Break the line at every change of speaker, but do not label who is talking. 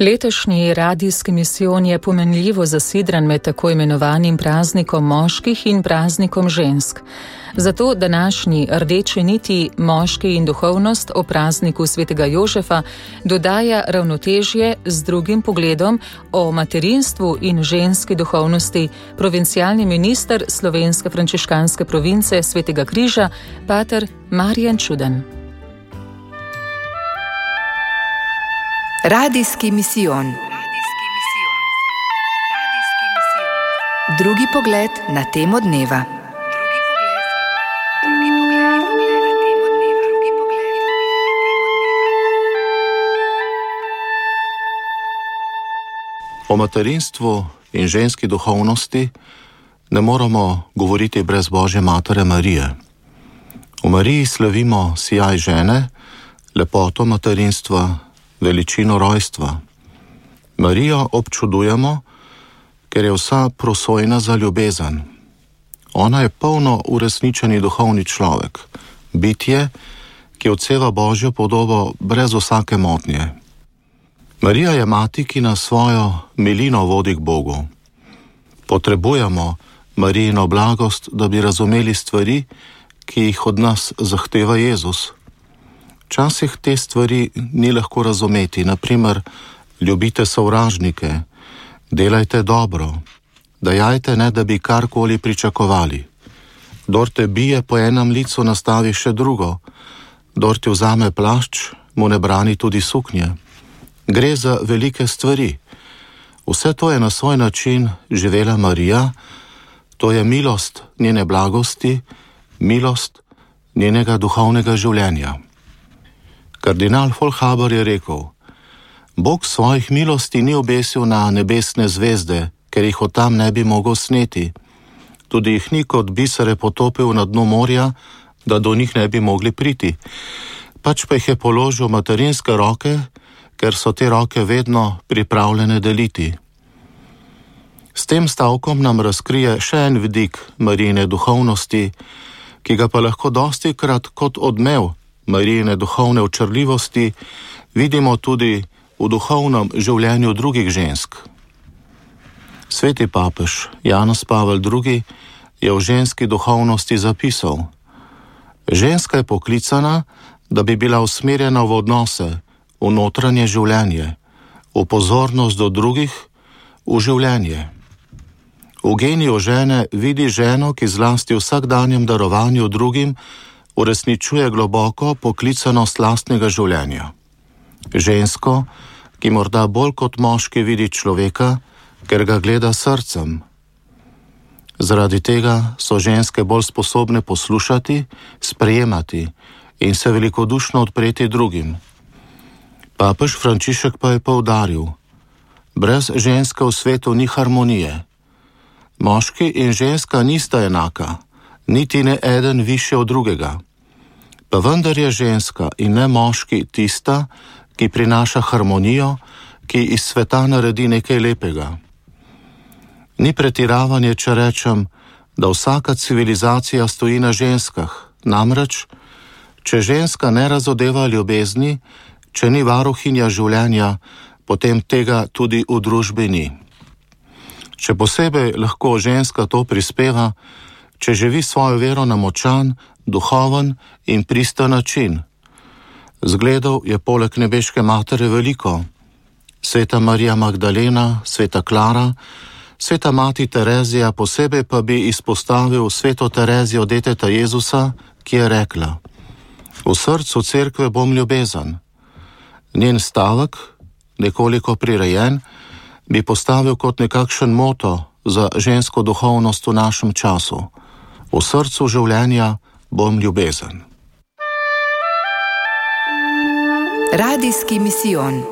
Letošnji radijski misijon je pomenljivo zasidran med tako imenovanim praznikom moških in praznikom žensk. Zato današnji rdeči niti moški in duhovnost o prazniku svetega Jožefa dodaja ravnotežje z drugim pogledom o materinstvu in ženski duhovnosti provincialni minister slovenske frančiškanske province svetega križa, pater Marjan Čuden.
Radijski misijon. Drugi pogled na temo dneva.
O materinstvu in ženski duhovnosti ne moramo govoriti brez Božje Matere Marije. V Mariji slavimo sijaj žene, lepoto materinstva veličino rojstva. Marijo občudujemo, ker je vsa prosojna za ljubezen. Ona je polno uresničeni duhovni človek, bitje, ki odseva Božjo podobo brez vsake motnje. Marija je mati, ki nas svojo milino vodi k Bogu. Potrebujemo Marijino blagost, da bi razumeli stvari, ki jih od nas zahteva Jezus. Včasih te stvari ni lahko razumeti, naprimer, ljubite sovražnike, delajte dobro, dajajte ne, da bi karkoli pričakovali. Dor te bije po enem licu, nastavi še drugo, dor ti vzame plašč, mu ne brani tudi suknje. Gre za velike stvari. Vse to je na svoj način živela Marija, to je milost njene blagosti, milost njenega duhovnega življenja. Kardinal Folhaber je rekel: Bog svojih milosti ni obesil na nebesne zvezde, ker jih od tam ne bi mogel sneti. Tudi jih ni kot bisere potopil na dno morja, da do njih ne bi mogli priti. Pač pa jih je položil materinske roke, ker so te roke vedno pripravljene deliti. S tem stavkom nam razkrije še en vidik marijine duhovnosti, ki ga pa lahko dosti krat kot odmev Marijine duhovne očrljivosti vidimo tudi v duhovnem življenju drugih žensk. Sveti papež Janus Pavel II. je v ženski duhovnosti zapisal: Ženska je poklicana, da bi bila usmerjena v odnose, v notranje življenje, v pozornost do drugih, v življenje. V geniju žene vidi ženo, ki zlasti v vsakdanjem darovanju drugim uresničuje globoko poklicanost lastnega življenja. Žensko, ki morda bolj kot moški vidi človeka, ker ga gleda srcem. Zaradi tega so ženske bolj sposobne poslušati, sprejemati in se velikodušno odpreti drugim. Papež Frančišek pa je poudaril: Brez ženske v svetu ni harmonije. Moški in ženska nista enaka, niti ne eden više od drugega pa vendar je ženska in ne moški tista, ki prinaša harmonijo, ki iz sveta naredi nekaj lepega. Ni pretiravanje, če rečem, da vsaka civilizacija stoji na ženskah, namreč, če ženska ne razodeva ljubezni, če ni varuhinja življenja, potem tega tudi v družbi ni. Še posebej lahko ženska to prispeva, če živi svojo vero na močan, duhoven in pristan način. Zgledov je poleg nebeške matere veliko: Sveta Marija Magdalena, Sveta Klara, Sveta Mati Terezija, posebej pa bi izpostavil Sveto Terezijo deteta Jezusa, ki je rekla: V srcu cerkve bom ljubezen. Njen stavek, nekoliko prirejen, bi postavil kot nekakšen moto za žensko duhovnost v našem času. V srcu življenja bom ljubezen.
Radijski misijon.